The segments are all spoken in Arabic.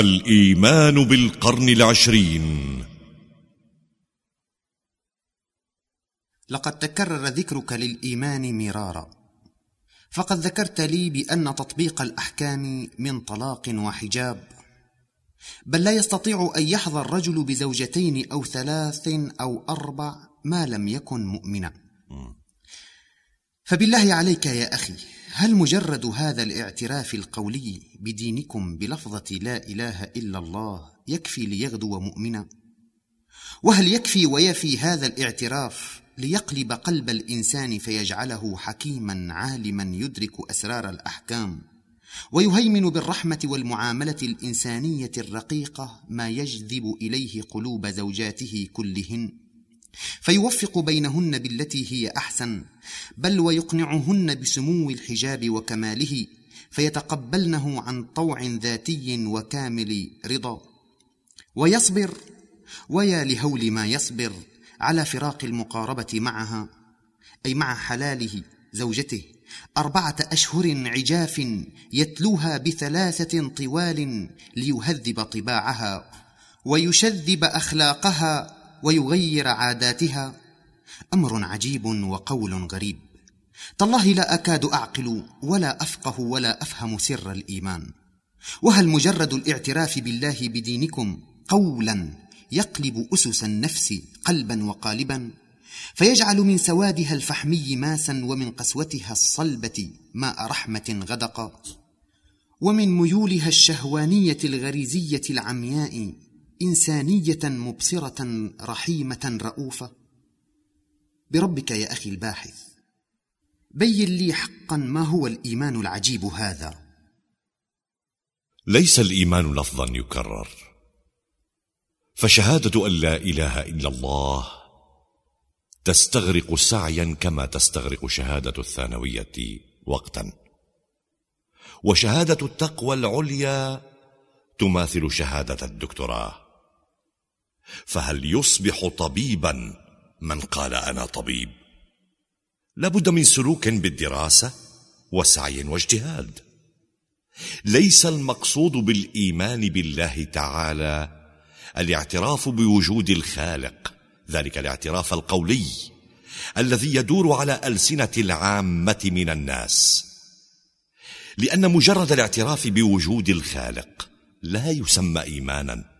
الإيمان بالقرن العشرين. لقد تكرر ذكرك للإيمان مرارا فقد ذكرت لي بأن تطبيق الأحكام من طلاق وحجاب. بل لا يستطيع أن يحظى الرجل بزوجتين أو ثلاث أو أربع ما لم يكن مؤمنا. فبالله عليك يا أخي هل مجرد هذا الاعتراف القولي بدينكم بلفظة لا إله إلا الله يكفي ليغدو مؤمنا؟ وهل يكفي ويفي هذا الاعتراف ليقلب قلب الإنسان فيجعله حكيما عالما يدرك أسرار الأحكام ويهيمن بالرحمة والمعاملة الإنسانية الرقيقة ما يجذب إليه قلوب زوجاته كلهن فيوفق بينهن بالتي هي أحسن بل ويقنعهن بسمو الحجاب وكماله فيتقبلنه عن طوع ذاتي وكامل رضا. ويصبر ويا لهول ما يصبر على فراق المقاربة معها أي مع حلاله زوجته أربعة أشهر عجاف يتلوها بثلاثة طوال ليهذب طباعها ويشذب أخلاقها ويغير عاداتها. أمر عجيب وقول غريب. تالله لا أكاد أعقل ولا أفقه ولا أفهم سر الإيمان. وهل مجرد الاعتراف بالله بدينكم قولا يقلب أسس النفس قلبا وقالبا؟ فيجعل من سوادها الفحمي ماسا ومن قسوتها الصلبة ماء رحمة غدقا ومن ميولها الشهوانية الغريزية العمياء إنسانية مبصرة رحيمة رؤوفة. بربك يا أخي الباحث بين لي حقا ما هو الإيمان العجيب هذا. ليس الإيمان لفظا يكرر. فشهادة أن لا إله إلا الله تستغرق سعيا كما تستغرق شهادة الثانوية وقتا. وشهادة التقوى العليا تماثل شهادة الدكتوراه. فهل يصبح طبيبا؟ من قال أنا طبيب. لابد من سلوك بالدراسة وسعي واجتهاد. ليس المقصود بالإيمان بالله تعالى الاعتراف بوجود الخالق ذلك الاعتراف القولي الذي يدور على ألسنة العامة من الناس. لأن مجرد الاعتراف بوجود الخالق لا يسمى ايمانا.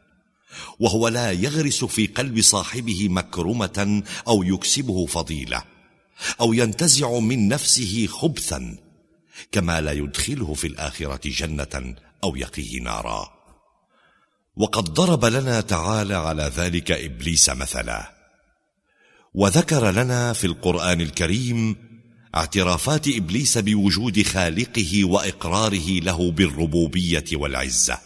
وهو لا يغرس في قلب صاحبه مكرمة أو يكسبه فضيلة أو ينتزع من نفسه خبثا كما لا يدخله في الآخرة جنة أو يقيه نارا. وقد ضرب لنا تعالى على ذلك إبليس مثلا. وذكر لنا في القرآن الكريم اعترافات إبليس بوجود خالقه وإقراره له بالربوبية والعزة.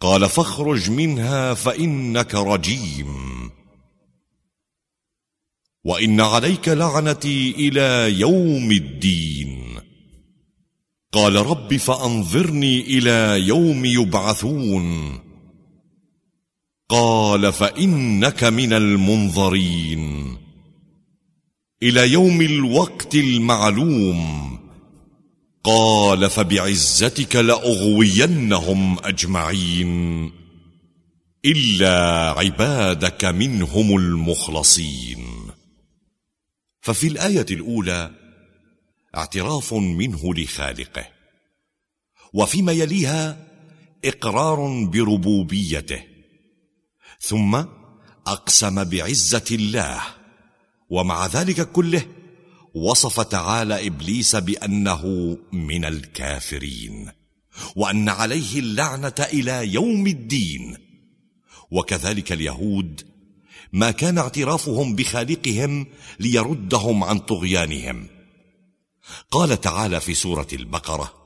قال فاخرج منها فإنك رجيم. وإن عليك لعنتي إلى يوم الدين. قال رب فأنظرني إلى يوم يبعثون. قال فإنك من المنظرين. إلى يوم الوقت المعلوم. قال فبعزتك لأغوينهم أجمعين إلا عبادك منهم المخلصين. ففي الآية الأولى اعتراف منه لخالقه وفيما يليها إقرار بربوبيته ثم أقسم بعزة الله ومع ذلك كله وصف تعالى إبليس بأنه من الكافرين وأن عليه اللعنة إلى يوم الدين. وكذلك اليهود ما كان اعترافهم بخالقهم ليردهم عن طغيانهم. قال تعالى في سورة البقرة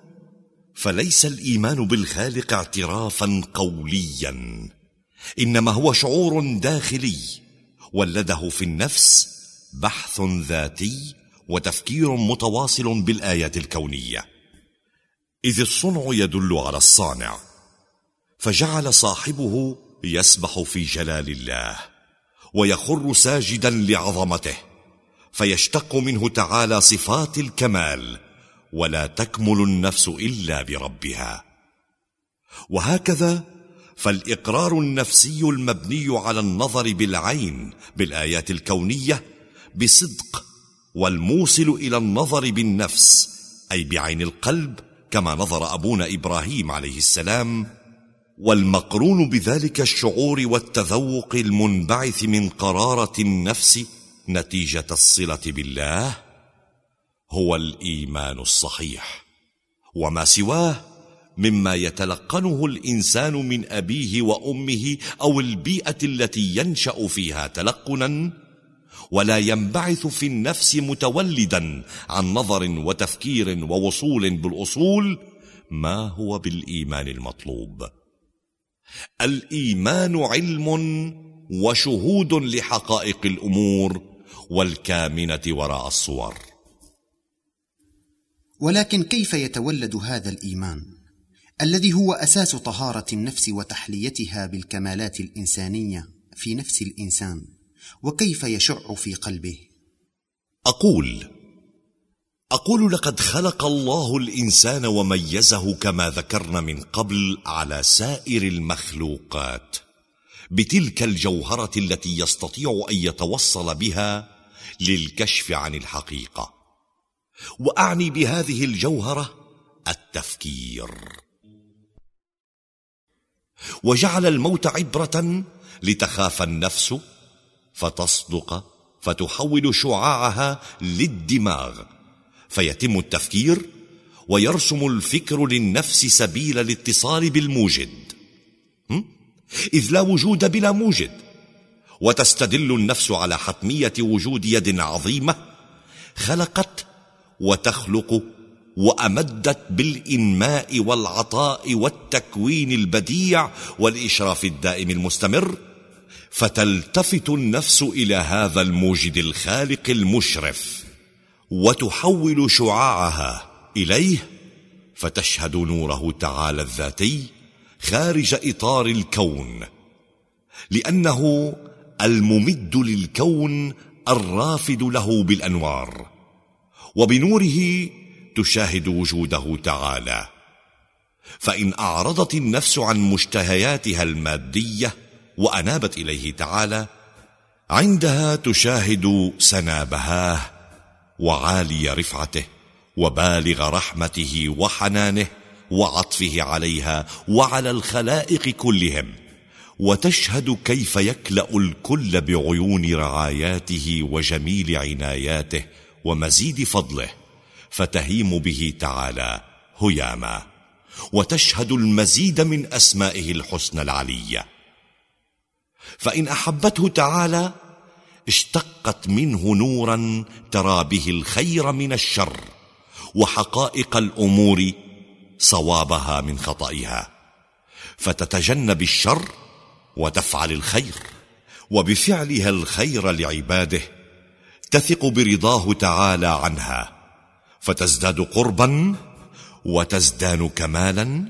فليس الإيمان بالخالق اعترافا قوليا إنما هو شعور داخلي ولده في النفس بحث ذاتي وتفكير متواصل بالآيات الكونية. إذ الصنع يدل على الصانع فجعل صاحبه يسبح في جلال الله ويخر ساجدا لعظمته فيشتق منه تعالى صفات الكمال ولا تكمل النفس إلا بربها. وهكذا فالإقرار النفسي المبني على النظر بالعين بالآيات الكونية بصدق والموصل إلى النظر بالنفس أي بعين القلب كما نظر أبونا إبراهيم عليه السلام والمقرون بذلك الشعور والتذوق المنبعث من قرارة النفس نتيجة الصلة بالله هو الإيمان الصحيح. وما سواه مما يتلقنه الإنسان من أبيه وأمه أو البيئة التي ينشأ فيها تلقنا ولا ينبعث في النفس متولدا عن نظر وتفكير ووصول بالأصول ما هو بالإيمان المطلوب. الإيمان علم وشهود لحقائق الأمور والكامنة وراء الصور. ولكن كيف يتولد هذا الإيمان؟ الذي هو أساس طهارة النفس وتحليتها بالكمالات الإنسانية في نفس الإنسان وكيف يشع في قلبه؟ أقول أقول لقد خلق الله الإنسان وميزه كما ذكرنا من قبل على سائر المخلوقات. بتلك الجوهرة التي يستطيع أن يتوصل بها للكشف عن الحقيقة. وأعني بهذه الجوهرة التفكير. وجعل الموت عبرة لتخاف النفس فتصدق فتحول شعاعها للدماغ. فيتم التفكير ويرسم الفكر للنفس سبيل الاتصال بالموجد. إذ لا وجود بلا موجد. وتستدل النفس على حتمية وجود يد عظيمة خلقت وتخلق وأمدت بالإنماء والعطاء والتكوين البديع والإشراف الدائم المستمر فتلتفت النفس إلى هذا الموجد الخالق المشرف وتحول شعاعها إليه فتشهد نوره تعالى الذاتي خارج إطار الكون لأنه الممد للكون الرافد له بالأنوار. وبنوره تشاهد وجوده تعالى. فإن أعرضت النفس عن مشتهياتها المادية وأنابت إليه تعالى عندها تشاهد سنا بهاه وعالي رفعته وبالغ رحمته وحنانه وعطفه عليها وعلى الخلائق كلهم وتشهد كيف يكلأ الكل بعيون رعاياته وجميل عناياته ومزيد فضله فتهيم به تعالى هياما وتشهد المزيد من أسمائه الحسنى العليه فإن أحبته تعالى اشتقت منه نورا ترى به الخير من الشر وحقائق الأمور صوابها من خطئها. فتتجنب الشر وتفعل الخير وبفعلها الخير لعباده تثق برضاه تعالى عنها فتزداد قربا وتزدان كمالا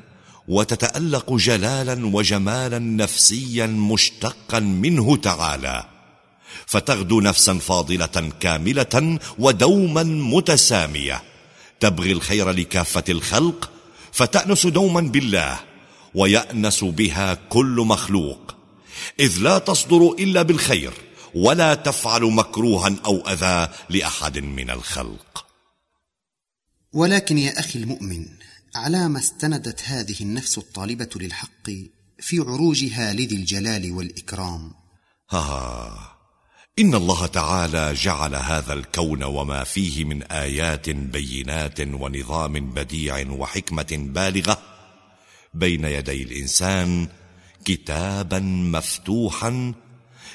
وتتألق جلالا وجمالا نفسيا مشتقا منه تعالى فتغدو نفسا فاضلة كاملة ودوما متسامية تبغي الخير لكافة الخلق فتأنس دوما بالله ويأنس بها كل مخلوق إذ لا تصدر إلا بالخير. ولا تفعل مكروها أو أذى لأحد من الخلق. ولكن يا أخي المؤمن على ما استندت هذه النفس الطالبة للحق في عروجها لذي الجلال والإكرام. ها إن الله تعالى جعل هذا الكون وما فيه من آيات بينات ونظام بديع وحكمة بالغة بين يدي الإنسان كتابا مفتوحا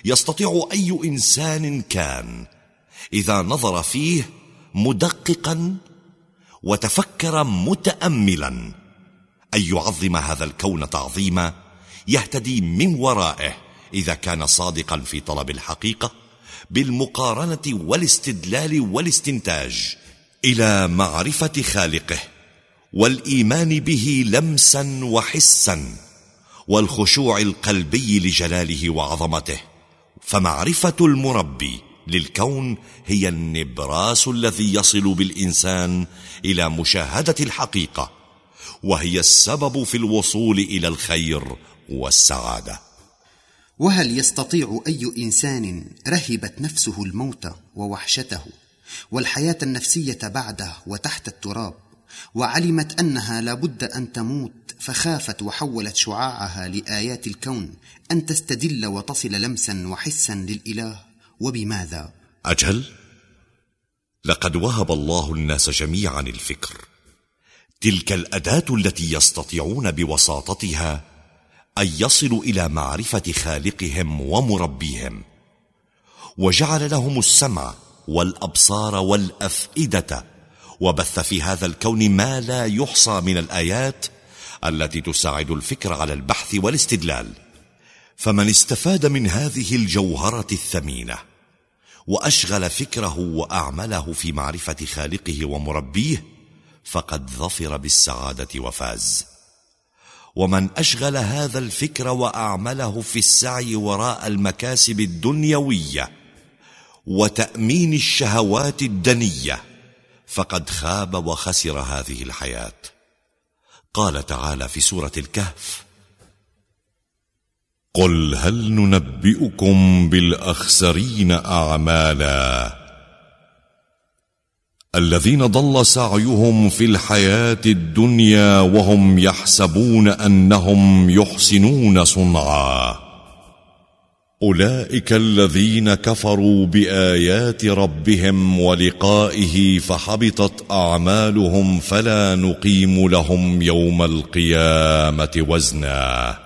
يستطيع أي إنسان كان إذا نظر فيه مدققا وتفكر متاملا أن يعظم هذا الكون تعظيما يهتدي من ورائه إذا كان صادقا في طلب الحقيقة بالمقارنة والاستدلال والاستنتاج إلى معرفة خالقه والإيمان به لمسا وحسا والخشوع القلبي لجلاله وعظمته. فمعرفة المربي للكون هي النبراس الذي يصل بالإنسان إلى مشاهدة الحقيقة وهي السبب في الوصول إلى الخير والسعادة. وهل يستطيع أي إنسان رهبت نفسه الموت ووحشته والحياة النفسية بعده وتحت التراب وعلمت أنها لابد أن تموت فخافت وحولت شعاعها لآيات الكون أن تستدل وتصل لمسا وحسا للإله وبماذا؟ أجل لقد وهب الله الناس جميعا الفكر. تلك الأداة التي يستطيعون بوساطتها أن يصلوا إلى معرفة خالقهم ومربيهم. وجعل لهم السمع والأبصار والأفئدة وبث في هذا الكون ما لا يحصى من الآيات التي تساعد الفكر على البحث والاستدلال. فمن استفاد من هذه الجوهرة الثمينة وأشغل فكره وأعمله في معرفة خالقه ومربيه فقد ظفر بالسعادة وفاز. ومن أشغل هذا الفكر وأعمله في السعي وراء المكاسب الدنيوية وتأمين الشهوات الدنية فقد خاب وخسر هذه الحياة. قال تعالى في سورة الكهف قل هل ننبئكم بالأخسرين أعمالا؟ الذين ضل سعيهم في الحياة الدنيا وهم يحسبون أنهم يحسنون صنعا. أولئك الذين كفروا بآيات ربهم ولقائه فحبطت أعمالهم فلا نقيم لهم يوم القيامة وزنا.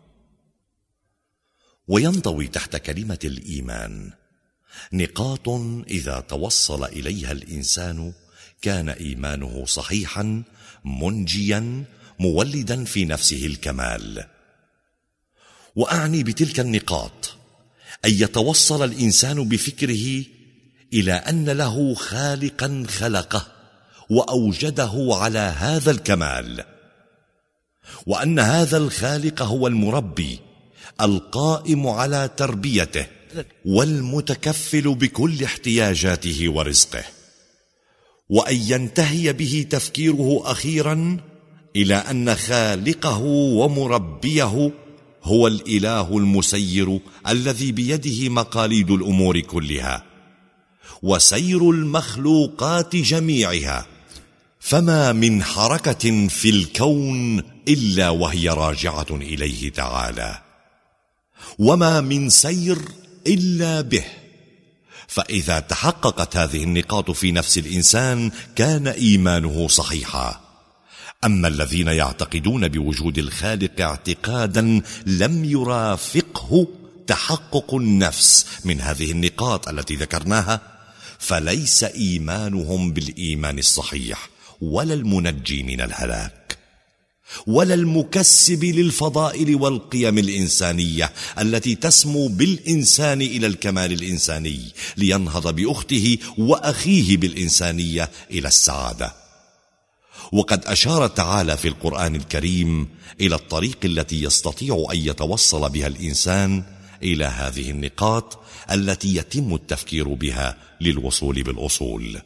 وينضوي تحت كلمة الإيمان. نقاط إذا توصل إليها الإنسان كان إيمانه صحيحا منجيا مولدا في نفسه الكمال. وأعني بتلك النقاط أن يتوصل الإنسان بفكره إلى أن له خالقا خلقه وأوجده على هذا الكمال وأن هذا الخالق هو المربي القائم على تربيته والمتكفل بكل احتياجاته ورزقه. وأن ينتهي به تفكيره أخيرا إلى أن خالقه ومربيه هو الإله المسير الذي بيده مقاليد الأمور كلها وسير المخلوقات جميعها. فما من حركة في الكون إلا وهي راجعة إليه تعالى. وما من سير الا به. فاذا تحققت هذه النقاط في نفس الانسان كان ايمانه صحيحا. اما الذين يعتقدون بوجود الخالق اعتقادا لم يرافقه تحقق النفس من هذه النقاط التي ذكرناها. فليس ايمانهم بالايمان الصحيح ولا المنجي من الهلاك. ولا المكسب للفضائل والقيم الإنسانية التي تسمو بالإنسان إلى الكمال الإنساني لينهض بأخته وأخيه بالإنسانية إلى السعادة. وقد أشار تعالى في القرآن الكريم إلى الطريق التي يستطيع أن يتوصل بها الإنسان إلى هذه النقاط التي يتم التفكير بها للوصول بالاصول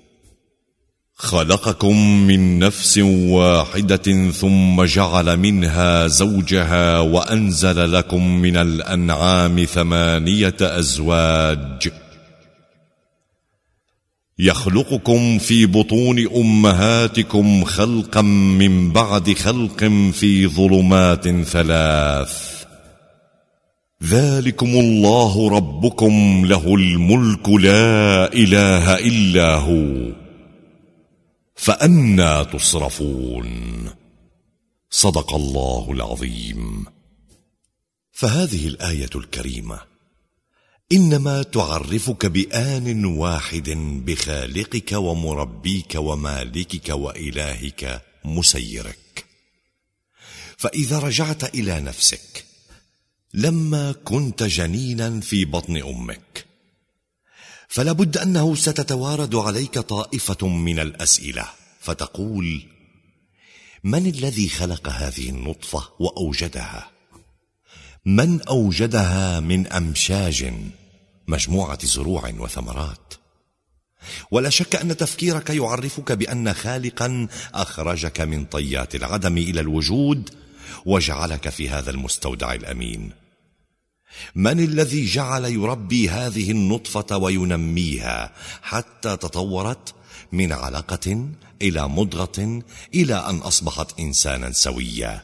خلقكم من نفس واحدة ثم جعل منها زوجها وأنزل لكم من الأنعام ثمانية أزواج. يخلقكم في بطون أمهاتكم خلقا من بعد خلق في ظلمات ثلاث. ذلكم الله ربكم له الملك لا إله إلا هو. فأنا تصرفون. صدق الله العظيم. فهذه الآية الكريمة. إنما تعرفك بآن واحد بخالقك ومربيك ومالكك وإلهك مسيرك. فإذا رجعت إلى نفسك لما كنت جنينا في بطن أمك فلا بد أنه ستتوارد عليك طائفة من الأسئلة فتقول من الذي خلق هذه النطفة وأوجدها؟ من أوجدها من أمشاج مجموعة زروع وثمرات؟ ولا شك أن تفكيرك يعرفك بأن خالقا أخرجك من طيات العدم إلى الوجود وجعلك في هذا المستودع الأمين. من الذي جعل يربي هذه النطفة وينميها حتى تطورت من علقة إلى مضغة إلى أن أصبحت إنسانا سويا.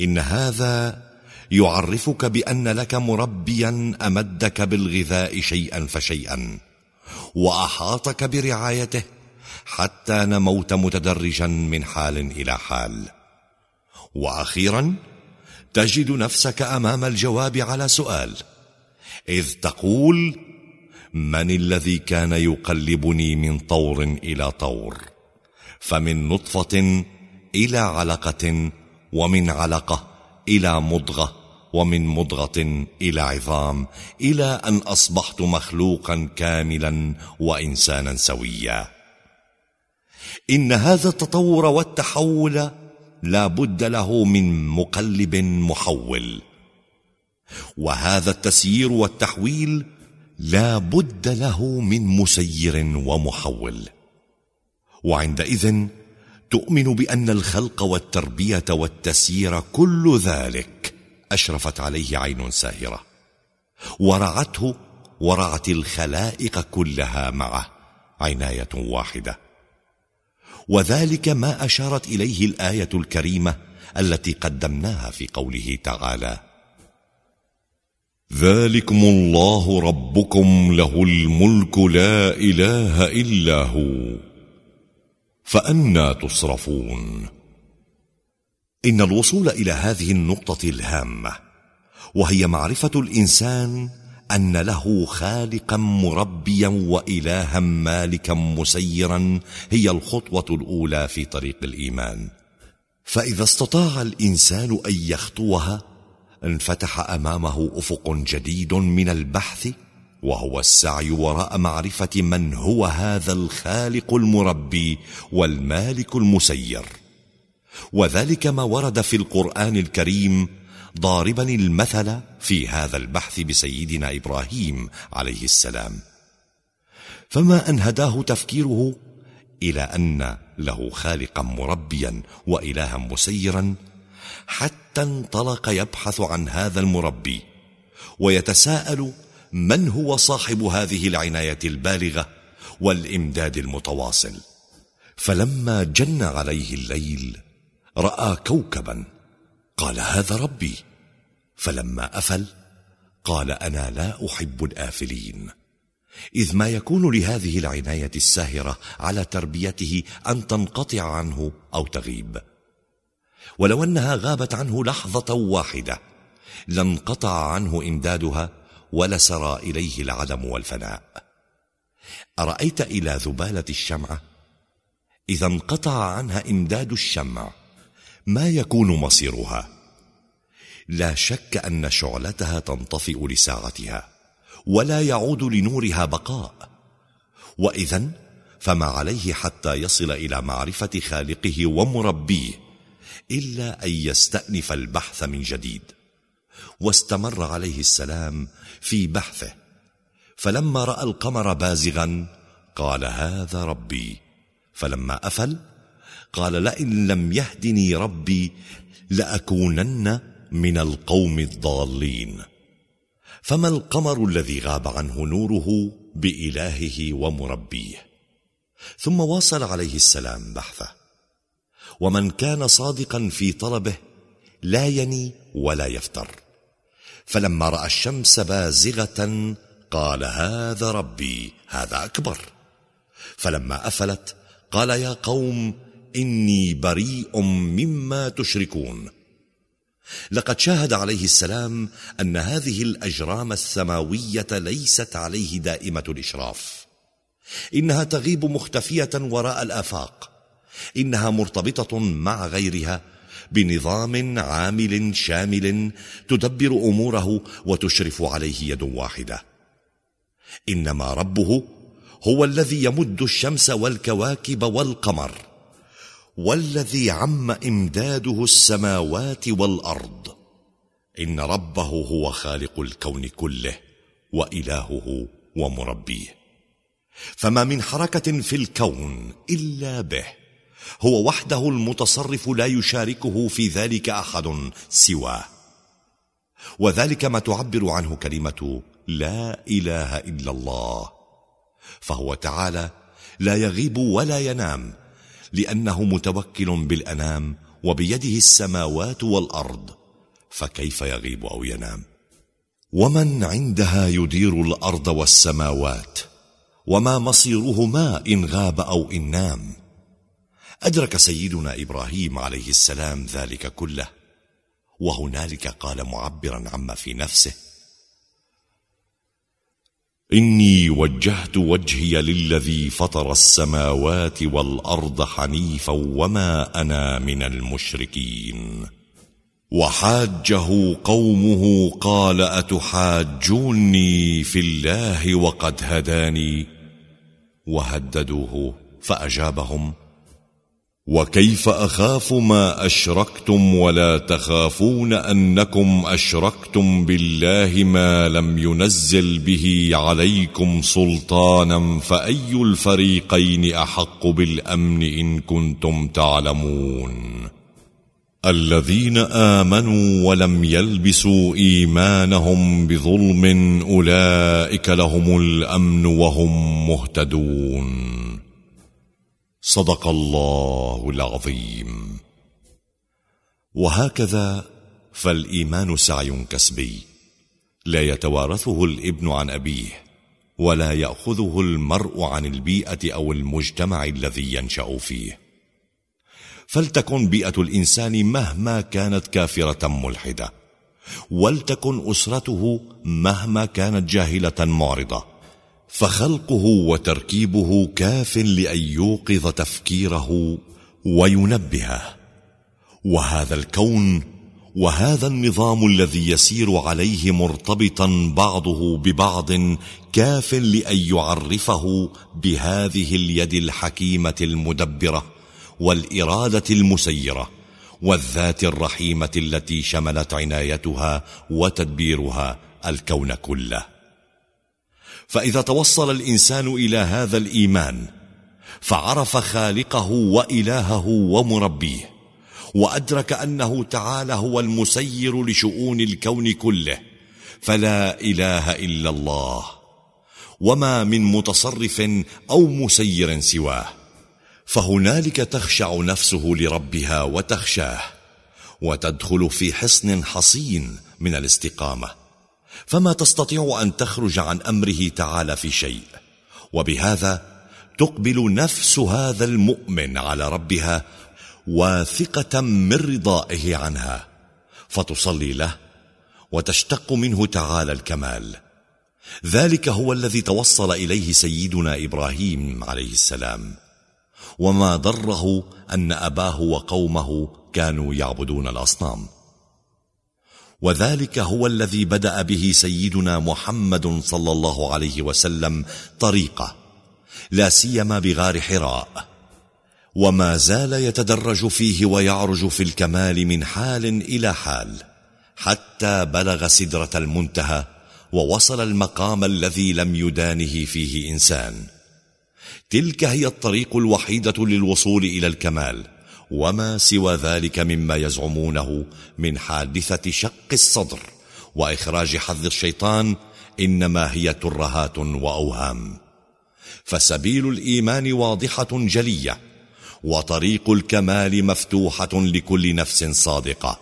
إن هذا يعرفك بأن لك مربيا أمدك بالغذاء شيئا فشيئا وأحاطك برعايته حتى نموت متدرجا من حال إلى حال. وأخيرا تجد نفسك أمام الجواب على سؤال. إذ تقول من الذي كان يقلبني من طور إلى طور؟ فمن نطفة إلى علقة ومن علقة إلى مضغة ومن مضغة إلى عظام إلى أن أصبحت مخلوقا كاملا وانسانا سويا. إن هذا التطور والتحول لا بد له من مقلب محول. وهذا التسيير والتحويل لا بد له من مسير ومحول. وعندئذ تؤمن بأن الخلق والتربية والتسيير كل ذلك أشرفت عليه عين ساهرة. ورعته ورعت الخلائق كلها معه عناية واحدة. وذلك ما أشارت إليه الآية الكريمة التي قدمناها في قوله تعالى ذلكم الله ربكم له الملك لا إله إلا هو فأنا تصرفون. إن الوصول إلى هذه النقطة الهامة وهي معرفة الإنسان أن له خالقا مربيا وإلها مالكا مسيرا هي الخطوة الأولى في طريق الإيمان. فإذا استطاع الإنسان أن يخطوها انفتح أمامه أفق جديد من البحث وهو السعي وراء معرفة من هو هذا الخالق المربي والمالك المسير. وذلك ما ورد في القرآن الكريم ضاربا المثل في هذا البحث بسيدنا إبراهيم عليه السلام. فما أن هداه تفكيره إلى أن له خالقا مربيا والها مسيرا حتى انطلق يبحث عن هذا المربي ويتساءل من هو صاحب هذه العناية البالغة والإمداد المتواصل. فلما جن عليه الليل رأى كوكبا قال هذا ربي. فلما أفل قال أنا لا أحب الآفلين. إذ ما يكون لهذه العناية الساهرة على تربيته أن تنقطع عنه أو تغيب. ولو أنها غابت عنه لحظة واحدة لانقطع عنه إمدادها ولسرى إليه العدم والفناء. أرأيت إلى ذبالة الشمعة؟ إذا انقطع عنها إمداد الشمع. ما يكون مصيرها. لا شك أن شعلتها تنطفئ لساعتها ولا يعود لنورها بقاء. وإذا فما عليه حتى يصل إلى معرفة خالقه ومربيه إلا أن يستأنف البحث من جديد. واستمر عليه السلام في بحثه. فلما رأى القمر بازغا قال هذا ربي. فلما أفل قال لئن لم يهدني ربي لأكونن من القوم الضالين. فما القمر الذي غاب عنه نوره بإلهه ومربيه؟ ثم واصل عليه السلام بحثه. ومن كان صادقا في طلبه لا يني ولا يفتر. فلما رأى الشمس بازغة قال هذا ربي هذا أكبر. فلما أفلت قال يا قوم إني بريء مما تشركون. لقد شاهد عليه السلام أن هذه الأجرام السماوية ليست عليه دائمة الإشراف. إنها تغيب مختفية وراء الآفاق. إنها مرتبطة مع غيرها بنظام عامل شامل تدبر أموره وتشرف عليه يد واحدة. إنما ربه هو الذي يمد الشمس والكواكب والقمر. والذي عم إمداده السماوات والأرض. إن ربه هو خالق الكون كله وإلهه ومربيه. فما من حركة في الكون إلا به. هو وحده المتصرف لا يشاركه في ذلك أحد سواه. وذلك ما تعبر عنه كلمة لا إله إلا الله. فهو تعالى لا يغيب ولا ينام لأنه متوكل بالأنام وبيده السماوات والأرض فكيف يغيب أو ينام؟ ومن عندها يدير الأرض والسماوات وما مصيرهما إن غاب أو إن نام. أدرك سيدنا إبراهيم عليه السلام ذلك كله وهنالك قال معبرا عما في نفسه إني وجهت وجهي للذي فطر السماوات والأرض حنيفا وما أنا من المشركين. وحاجه قومه قال أتحاجوني في الله وقد هداني. وهددوه فأجابهم وكيف أخاف ما أشركتم ولا تخافون أنكم أشركتم بالله ما لم ينزل به عليكم سلطانا فأي الفريقين أحق بالأمن إن كنتم تعلمون؟ الذين آمنوا ولم يلبسوا إيمانهم بظلم أولئك لهم الأمن وهم مهتدون. صدق الله العظيم. وهكذا فالإيمان سعي كسبي. لا يتوارثه الإبن عن أبيه ولا يأخذه المرء عن البيئة أو المجتمع الذي ينشأ فيه. فلتكن بيئة الإنسان مهما كانت كافرة ملحدة ولتكن أسرته مهما كانت جاهلة معرضة. فخلقه وتركيبه كاف لأن يوقظ تفكيره وينبهه. وهذا الكون وهذا النظام الذي يسير عليه مرتبطا بعضه ببعض كاف لأن يعرفه بهذه اليد الحكيمة المدبرة والإرادة المسيرة والذات الرحيمة التي شملت عنايتها وتدبيرها الكون كله. فإذا توصل الإنسان إلى هذا الإيمان فعرف خالقه وإلهه ومربيه وأدرك أنه تعالى هو المسير لشؤون الكون كله فلا إله إلا الله وما من متصرف أو مسير سواه فهنالك تخشع نفسه لربها وتخشاه وتدخل في حصن حصين من الاستقامة. فما تستطيع أن تخرج عن أمره تعالى في شيء. وبهذا تقبل نفس هذا المؤمن على ربها واثقة من رضائه عنها فتصلي له وتشتق منه تعالى الكمال. ذلك هو الذي توصل إليه سيدنا إبراهيم عليه السلام. وما ضره أن أباه وقومه كانوا يعبدون الأصنام. وذلك هو الذي بدأ به سيدنا محمد صلى الله عليه وسلم طريقه لا سيما بغار حراء. وما زال يتدرج فيه ويعرج في الكمال من حال إلى حال حتى بلغ سدرة المنتهى ووصل المقام الذي لم يدانه فيه إنسان. تلك هي الطريق الوحيدة للوصول إلى الكمال. وما سوى ذلك مما يزعمونه من حادثة شق الصدر وإخراج حظ الشيطان إنما هي ترهات وأوهام. فسبيل الإيمان واضحة جلية وطريق الكمال مفتوحة لكل نفس صادقة.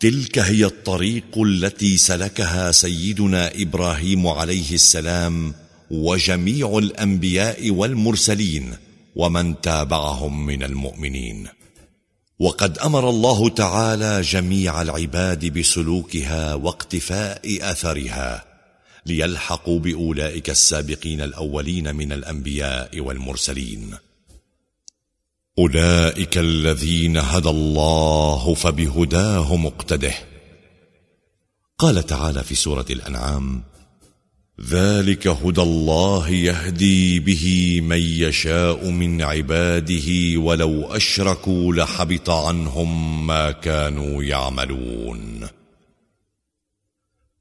تلك هي الطريق التي سلكها سيدنا إبراهيم عليه السلام وجميع الأنبياء والمرسلين ومن تابعهم من المؤمنين. وقد أمر الله تعالى جميع العباد بسلوكها واقتفاء أثرها ليلحقوا بأولئك السابقين الأولين من الأنبياء والمرسلين. أولئك الذين هدى الله فبهداه مقتده. قال تعالى في سورة الأنعام ذلك هدى الله يهدي به من يشاء من عباده ولو أشركوا لحبط عنهم ما كانوا يعملون.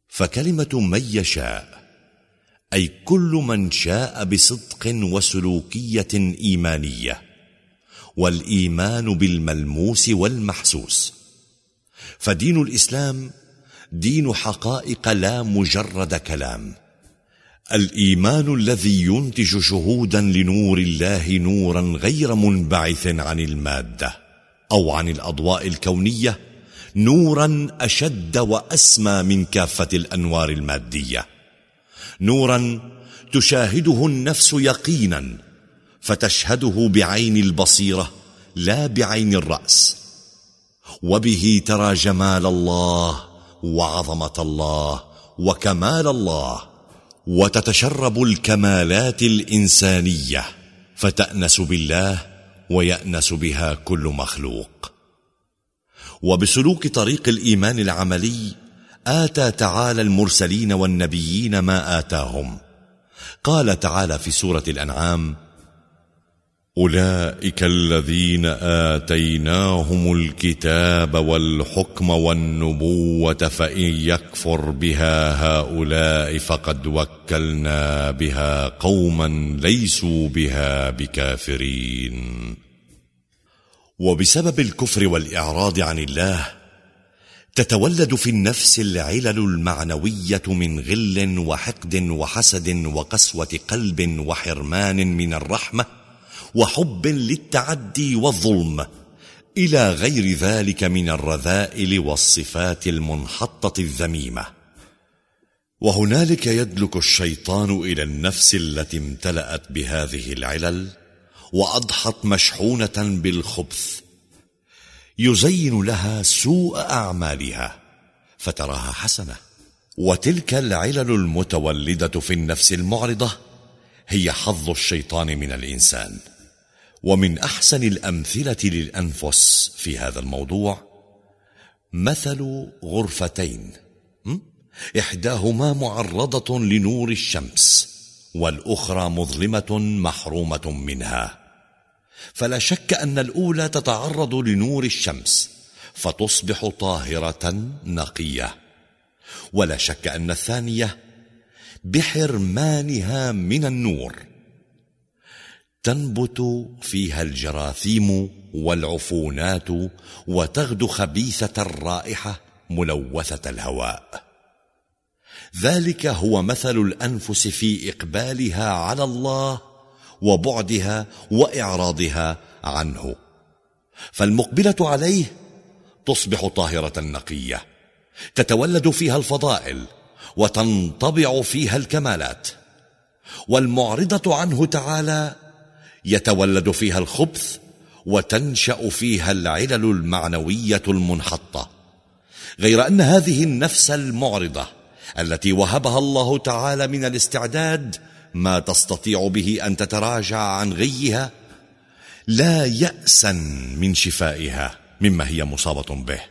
فكلمة من يشاء أي كل من شاء بصدق وسلوكية إيمانية والإيمان بالملموس والمحسوس. فدين الإسلام دين حقائق لا مجرد كلام الإيمان الذي ينتج شهودا لنور الله نورا غير منبعث عن المادة أو عن الأضواء الكونية نورا أشد وأسمى من كافة الأنوار المادية. نورا تشاهده النفس يقينا فتشهده بعين البصيرة لا بعين الرأس. وبه ترى جمال الله وعظمة الله وكمال الله وتتشرب الكمالات الإنسانية فتأنس بالله ويأنس بها كل مخلوق. وبسلوك طريق الإيمان العملي آتى تعالى المرسلين والنبيين ما آتاهم. قال تعالى في سورة الأنعام أولئك الذين آتيناهم الكتاب والحكم والنبوة فإن يكفر بها هؤلاء فقد وكلنا بها قوما ليسوا بها بكافرين. وبسبب الكفر والإعراض عن الله تتولد في النفس العلل المعنوية من غل وحقد وحسد وقسوة قلب وحرمان من الرحمة وحب للتعدي والظلم. إلى غير ذلك من الرذائل والصفات المنحطة الذميمة. وهنالك يدلك الشيطان إلى النفس التي امتلأت بهذه العلل وأضحت مشحونة بالخبث. يزين لها سوء أعمالها فتراها حسنة. وتلك العلل المتولدة في النفس المعرضة هي حظ الشيطان من الإنسان. ومن أحسن الأمثلة للأنفس في هذا الموضوع مثل غرفتين إحداهما معرضة لنور الشمس والأخرى مظلمة محرومة منها. فلا شك أن الأولى تتعرض لنور الشمس فتصبح طاهرة نقية. ولا شك أن الثانية بحرمانها من النور. تنبت فيها الجراثيم والعفونات وتغدو خبيثة الرائحة ملوثة الهواء. ذلك هو مثل الأنفس في إقبالها على الله وبعدها وإعراضها عنه. فالمقبلة عليه تصبح طاهرة نقية تتولد فيها الفضائل وتنطبع فيها الكمالات. والمعرضة عنه تعالى يتولد فيها الخبث وتنشأ فيها العلل المعنوية المنحطة. غير أن هذه النفس المعرضة التي وهبها الله تعالى من الاستعداد ما تستطيع به أن تتراجع عن غيها لا يأسا من شفائها مما هي مصابة به.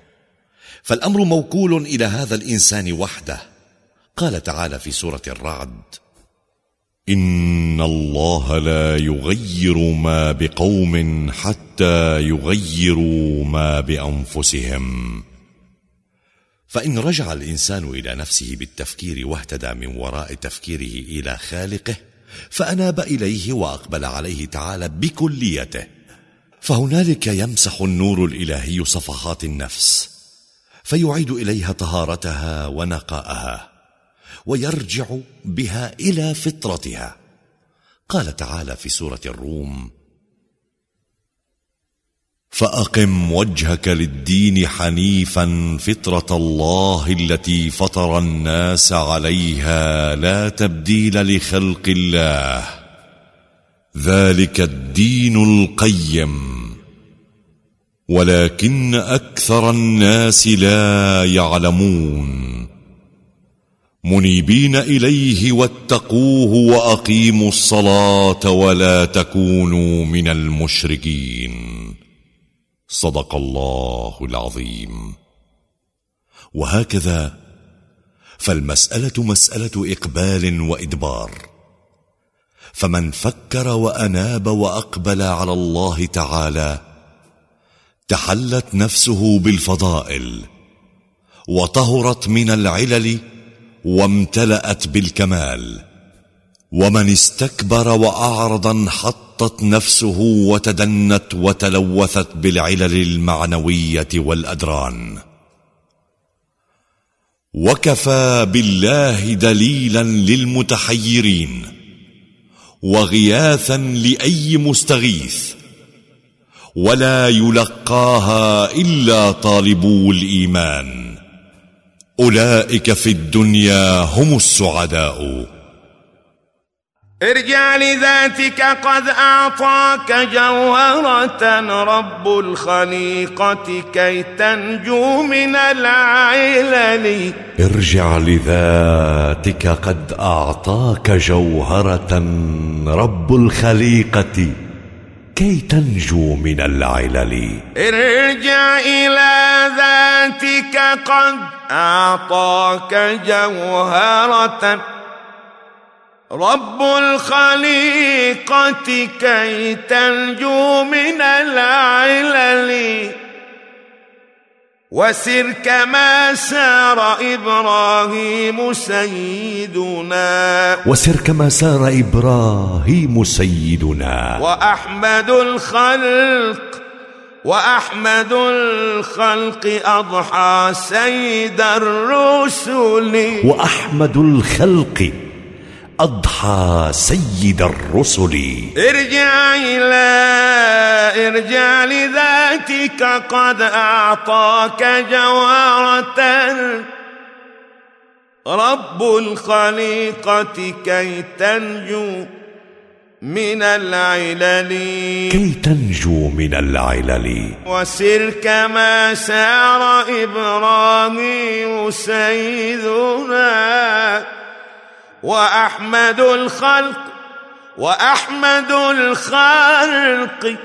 فالأمر موكول إلى هذا الإنسان وحده. قال تعالى في سورة الرعد إن الله لا يغير ما بقوم حتى يغيروا ما بأنفسهم. فإن رجع الإنسان إلى نفسه بالتفكير واهتدى من وراء تفكيره إلى خالقه فأناب إليه وأقبل عليه تعالى بكليته. فهنالك يمسح النور الإلهي صفحات النفس فيعيد إليها طهارتها ونقاءها. ويرجع بها إلى فطرتها. قال تعالى في سورة الروم فأقم وجهك للدين حنيفا فطرة الله التي فطر الناس عليها لا تبديل لخلق الله. ذلك الدين القيم. ولكن أكثر الناس لا يعلمون. منيبين إليه واتقوه وأقيموا الصلاة ولا تكونوا من المشركين. صدق الله العظيم. وهكذا فالمسألة مسألة إقبال وإدبار. فمن فكر وأناب وأقبل على الله تعالى تحلت نفسه بالفضائل وطهرت من العلل وامتلأت بالكمال ومن استكبر وأعرض انحطت نفسه وتدنت وتلوثت بالعلل المعنوية والأدران. وكفى بالله دليلا للمتحيرين وغياثا لأي مستغيث ولا يلقاها إلا طالبو الإيمان. أولئك في الدنيا هم السعداء. ارجع لذاتك قد أعطاك جوهرة رب الخليقة كي تنجو من العلل. ارجع لذاتك قد أعطاك جوهرة رب الخليقة كي تنجو من العلل. ارجع إلى ذاتك قد أعطاك جوهرة. رب الخليقة كي تنجو من العلل. وسر كما سار إبراهيم سيدنا. وسر كما سار إبراهيم سيدنا. وأحمد الخلق وأحمد الخلق أضحى سيد الرسل. وأحمد الخلق أضحى سيد الرسل. ارجع إلى ارجع لذاتك قد أعطاك جوارة. رب الخليقة كي تنجو. من العلل. كي تنجو من العلل. وسر كما سار إبراهيم سيدنا وأحمد الخلق وأحمد الخلق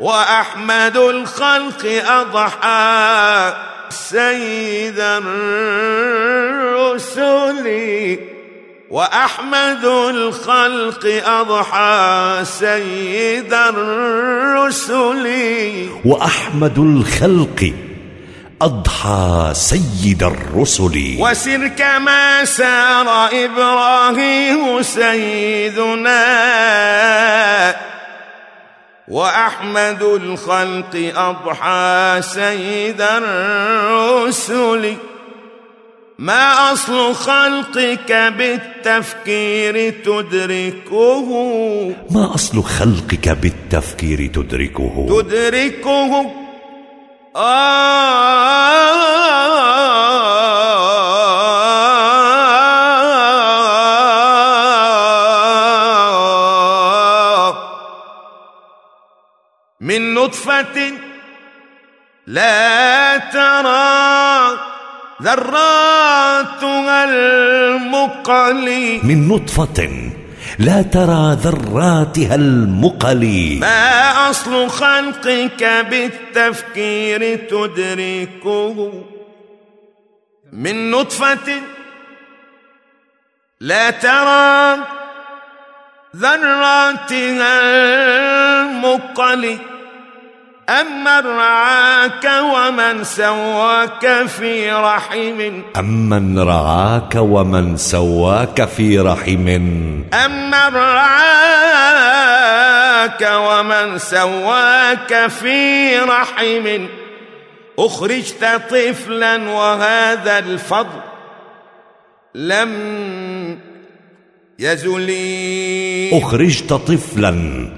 وأحمد الخلق أضحى سيد الرسل. وأحمد الخلق أضحى سيد الرسل. وأحمد الخلق أضحى سيد الرسل. وسر كما سار إبراهيم سيدنا. وأحمد الخلق أضحى سيد الرسل. ما أصل خلقك بالتفكير تدركه؟ ما أصل خلقك بالتفكير تدركه؟ تدركه. آه. من نطفة لا ترى. ذراتها المقلي. من نطفة لا ترى ذراتها المقلي. ما أصل خلقك بالتفكير تدركه؟ من نطفة لا ترى ذراتها المقل أمن رعاك ومن سواك في رحم؟ أمن رعاك ومن سواك في رحم؟ أمن رعاك ومن سواك في رحم؟ أخرجت طفلا وهذا الفضل لم يزلي. أخرجت طفلا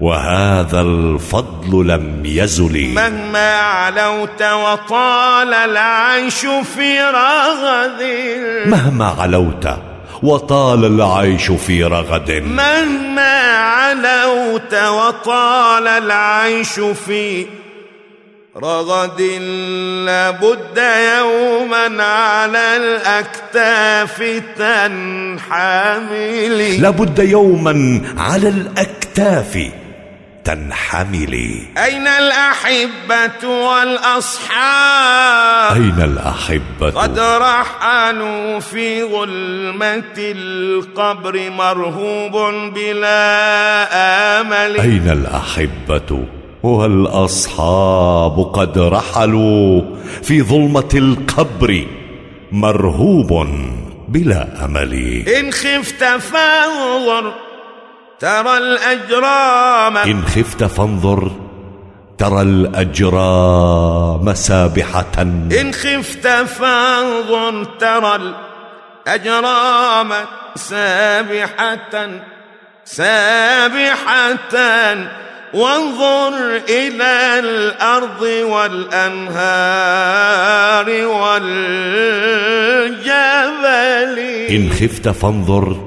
وهذا الفضل لم يزل. مهما علوت وطال العيش في رغد. مهما علوت وطال العيش في رغد. مهما علوت وطال العيش في رغد. لابد يوما على الأكتاف تنحملي لابد يوما على الأكتاف تنحملي أين الأحبة والأصحاب؟ أين الأحبة؟ قد رحلوا في ظلمة القبر مرهوب بلا آمل. أين الأحبة؟ والأصحاب قد رحلوا في ظلمة القبر مرهوب بلا أمل. إن خفت فانظر ترى الأجرام إن خفت فانظر ترى الأجرام سابحة. إن خفت فانظر ترى الأجرام سابحة سابحة. وانظر إلى الأرض والأنهار والجبل. إن خفت فانظر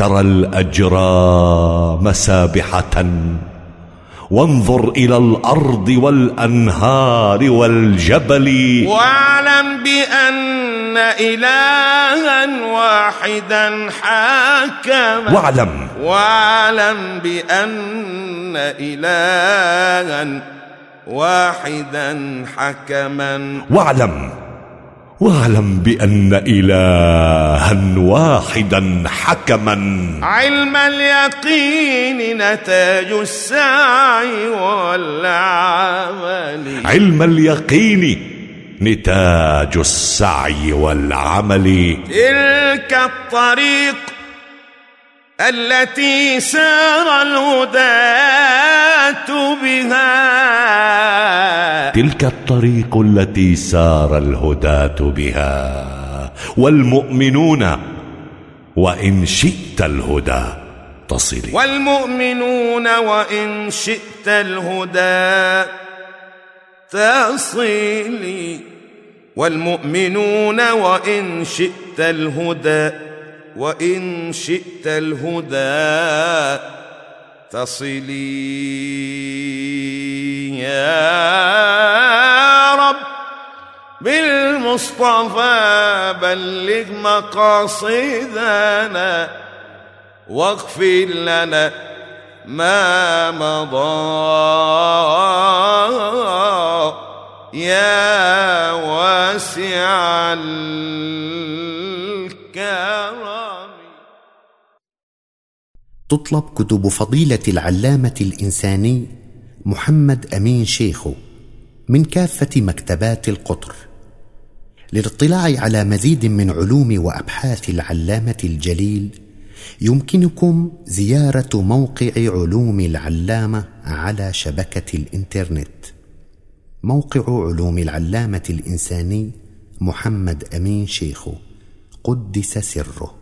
ترى الأجرام سابحة. وانظر إلى الأرض والأنهار والجبل. واعلم بأن إلها واحدا حاكم. واعلم. واعلم بأن إلها واحدا حكما. واعلم. واعلم بأن إلها واحدا حكما. علم اليقين نتاج السعي والعمل. علم اليقين نتاج السعي والعمل. تلك الطريق التي سار الهداة بها. تلك الطريق التي سار الهداة بها. والمؤمنون وإن شئت الهدى تصلي والمؤمنون وإن شئت الهدى تصلي والمؤمنون وإن شئت الهدى وإن شئت الهدى تصلي يا رب بالمصطفى بلغ مقاصدنا واغفر لنا ما مضى يا واسع الكرم تطلب كتب فضيلة العلامة الإنساني محمد أمين شيخو من كافة مكتبات القطر للاطلاع على مزيد من علوم وأبحاث العلامة الجليل يمكنكم زيارة موقع علوم العلامة على شبكة الإنترنت. موقع علوم العلامة الإنساني محمد أمين شيخو قدس سره.